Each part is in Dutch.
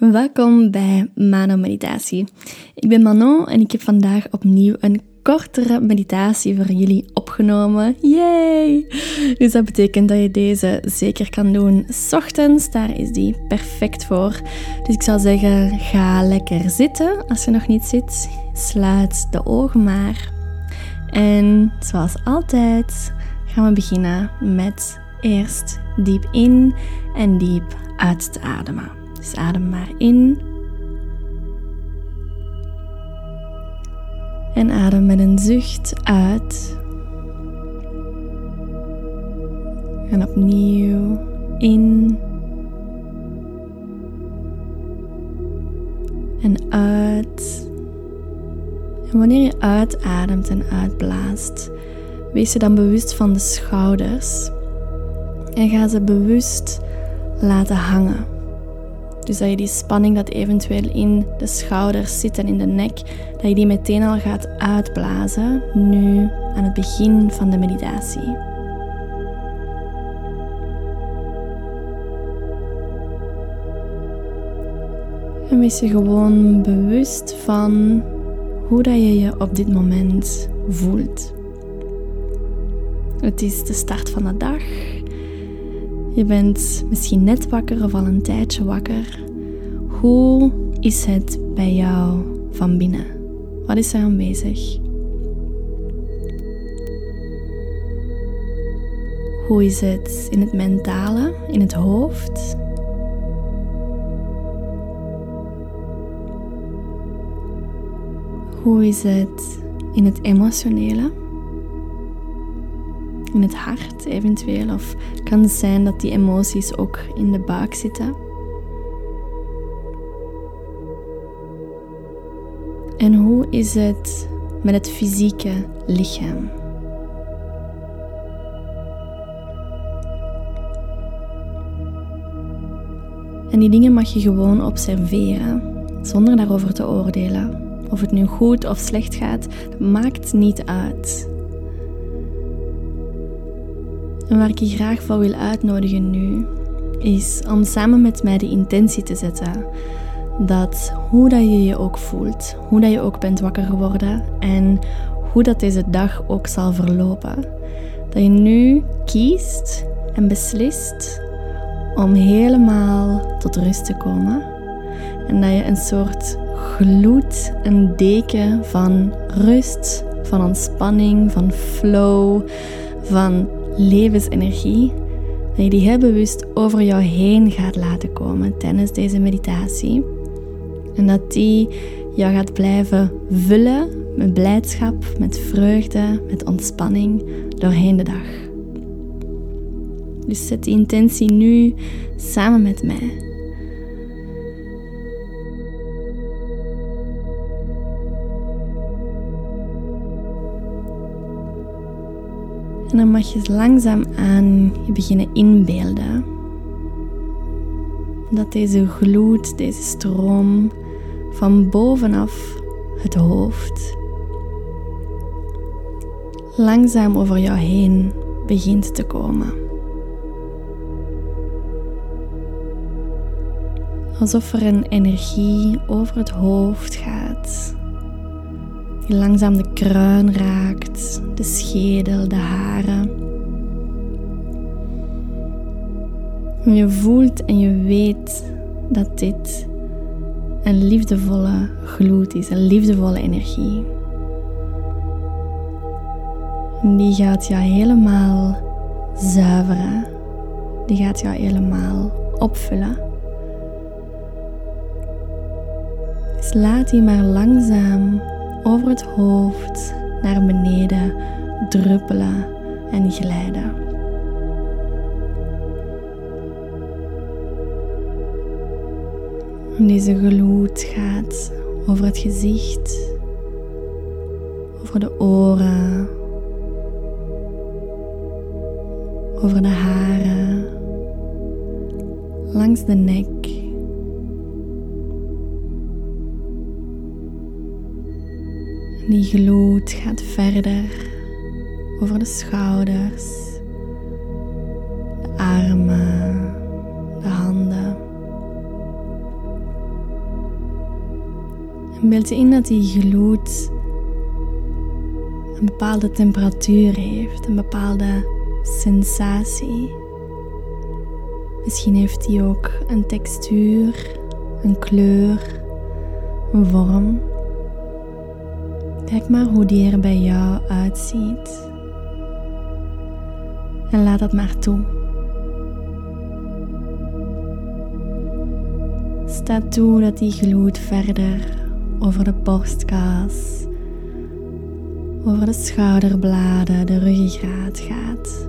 Welkom bij Manon Meditatie. Ik ben Manon en ik heb vandaag opnieuw een kortere meditatie voor jullie opgenomen. Yay! Dus dat betekent dat je deze zeker kan doen s ochtends. Daar is die perfect voor. Dus ik zou zeggen, ga lekker zitten als je nog niet zit. Sluit de ogen maar. En zoals altijd gaan we beginnen met eerst diep in en diep uit te ademen. Dus adem maar in. En adem met een zucht uit. En opnieuw in. En uit. En wanneer je uitademt en uitblaast, wees je dan bewust van de schouders. En ga ze bewust laten hangen. Dus dat je die spanning dat eventueel in de schouders zit en in de nek, dat je die meteen al gaat uitblazen, nu aan het begin van de meditatie. En wees je gewoon bewust van hoe dat je je op dit moment voelt. Het is de start van de dag. Je bent misschien net wakker of al een tijdje wakker. Hoe is het bij jou van binnen? Wat is er aanwezig? Hoe is het in het mentale, in het hoofd? Hoe is het in het emotionele? In het hart eventueel? Of kan het zijn dat die emoties ook in de buik zitten? En hoe is het met het fysieke lichaam? En die dingen mag je gewoon observeren, zonder daarover te oordelen. Of het nu goed of slecht gaat, maakt niet uit. En waar ik je graag voor wil uitnodigen nu, is om samen met mij de intentie te zetten dat hoe dat je je ook voelt, hoe dat je ook bent wakker geworden en hoe dat deze dag ook zal verlopen, dat je nu kiest en beslist om helemaal tot rust te komen en dat je een soort gloed, een deken van rust, van ontspanning, van flow, van levensenergie, dat je die heel bewust over jou heen gaat laten komen tijdens deze meditatie. En dat die jou gaat blijven vullen met blijdschap, met vreugde, met ontspanning doorheen de dag. Dus zet die intentie nu samen met mij. En dan mag je langzaam aan je beginnen inbeelden dat deze gloed, deze stroom van bovenaf het hoofd langzaam over jou heen begint te komen. Alsof er een energie over het hoofd gaat die langzaam de kruin raakt, de schedel, de haren. En je voelt en je weet dat dit een liefdevolle gloed is, een liefdevolle energie. En die gaat jou helemaal zuiveren. Die gaat jou helemaal opvullen. Dus laat die maar langzaam over het hoofd naar beneden druppelen en glijden. Deze gloed gaat over het gezicht, over de oren, over de haren, langs de nek Die gloed gaat verder over de schouders, de armen, de handen. beeld je in dat die gloed een bepaalde temperatuur heeft, een bepaalde sensatie. Misschien heeft die ook een textuur, een kleur, een vorm. Kijk maar hoe die er bij jou uitziet. En laat dat maar toe. Sta toe dat die gloed verder over de borstkas, over de schouderbladen, de ruggengraat gaat.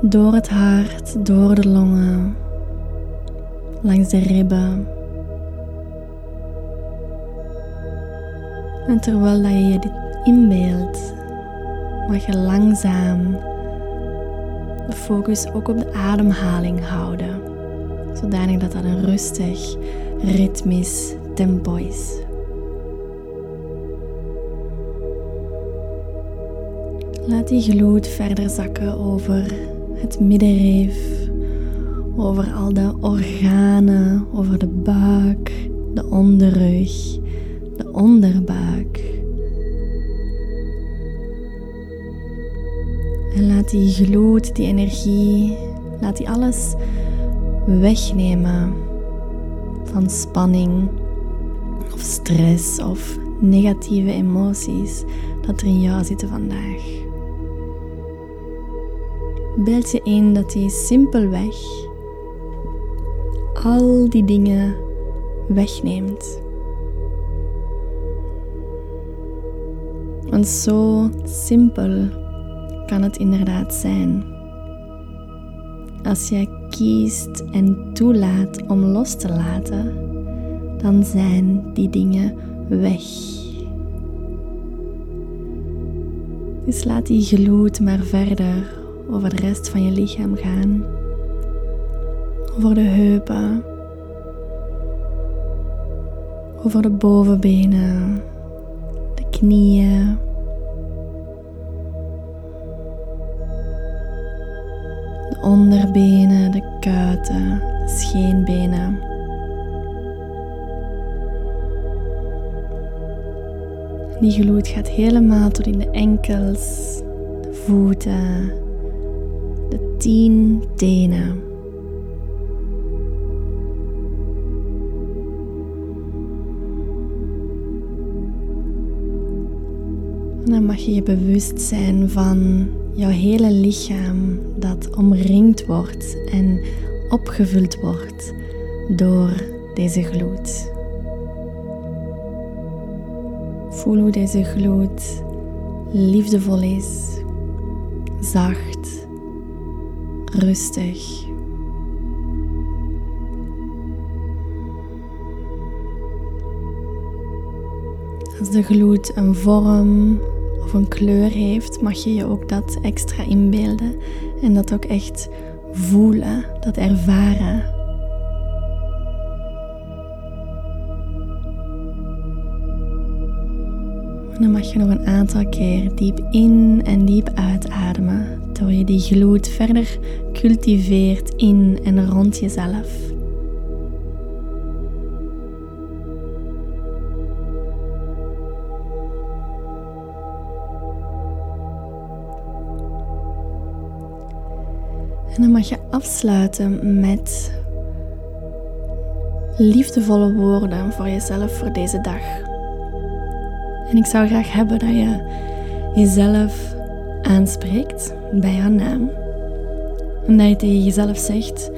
Door het hart, door de longen, langs de ribben. En terwijl dat je je dit inbeeldt, mag je langzaam de focus ook op de ademhaling houden, zodanig dat dat een rustig, ritmisch tempo is. Laat die gloed verder zakken over het middenrif, over al de organen, over de buik, de onderrug, de onderbuik. En laat die gloed, die energie, laat die alles wegnemen van spanning of stress of negatieve emoties dat er in jou zitten vandaag. Beeld je in dat die simpelweg al die dingen wegneemt. Want zo simpel kan het inderdaad zijn. Als jij kiest en toelaat om los te laten, dan zijn die dingen weg. Dus laat die gloed maar verder over de rest van je lichaam gaan. Over de heupen. Over de bovenbenen. De knieën. onderbenen, de kuiten, de scheenbenen. Die gloed gaat helemaal tot in de enkels, de voeten, de tien tenen. Dan mag je je bewust zijn van jouw hele lichaam dat omringd wordt en opgevuld wordt door deze gloed. Voel hoe deze gloed liefdevol is, zacht, rustig. Als de gloed een vorm of een kleur heeft, mag je je ook dat extra inbeelden en dat ook echt voelen, dat ervaren. En dan mag je nog een aantal keer diep in en diep uitademen, terwijl je die gloed verder cultiveert in en rond jezelf. En dan mag je afsluiten met liefdevolle woorden voor jezelf voor deze dag. En ik zou graag hebben dat je jezelf aanspreekt bij jouw naam. En dat je tegen jezelf zegt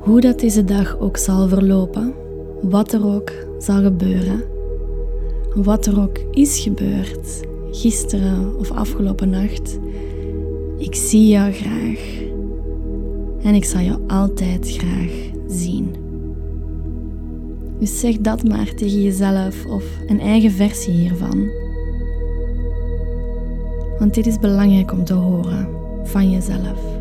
hoe dat deze dag ook zal verlopen, wat er ook zal gebeuren, wat er ook is gebeurd, gisteren of afgelopen nacht. Ik zie jou graag en ik zal jou altijd graag zien. Dus zeg dat maar tegen jezelf of een eigen versie hiervan. Want dit is belangrijk om te horen van jezelf.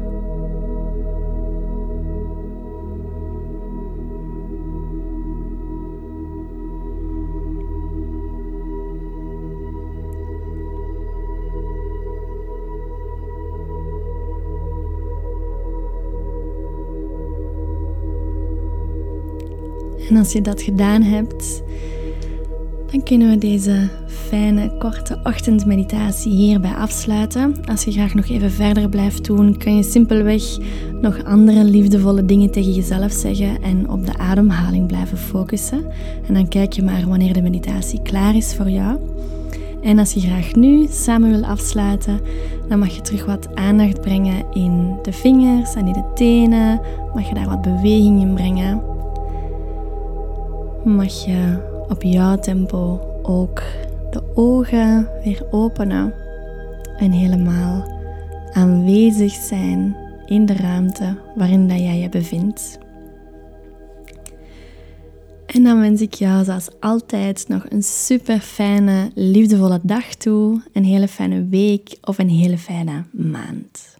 En als je dat gedaan hebt, dan kunnen we deze fijne, korte ochtendmeditatie hierbij afsluiten. Als je graag nog even verder blijft doen, kun je simpelweg nog andere liefdevolle dingen tegen jezelf zeggen en op de ademhaling blijven focussen. En dan kijk je maar wanneer de meditatie klaar is voor jou. En als je graag nu samen wil afsluiten, dan mag je terug wat aandacht brengen in de vingers en in de tenen. Mag je daar wat beweging in brengen. Mag je op jouw tempo ook de ogen weer openen en helemaal aanwezig zijn in de ruimte waarin dat jij je bevindt. En dan wens ik jou zoals altijd nog een super fijne, liefdevolle dag toe, een hele fijne week of een hele fijne maand.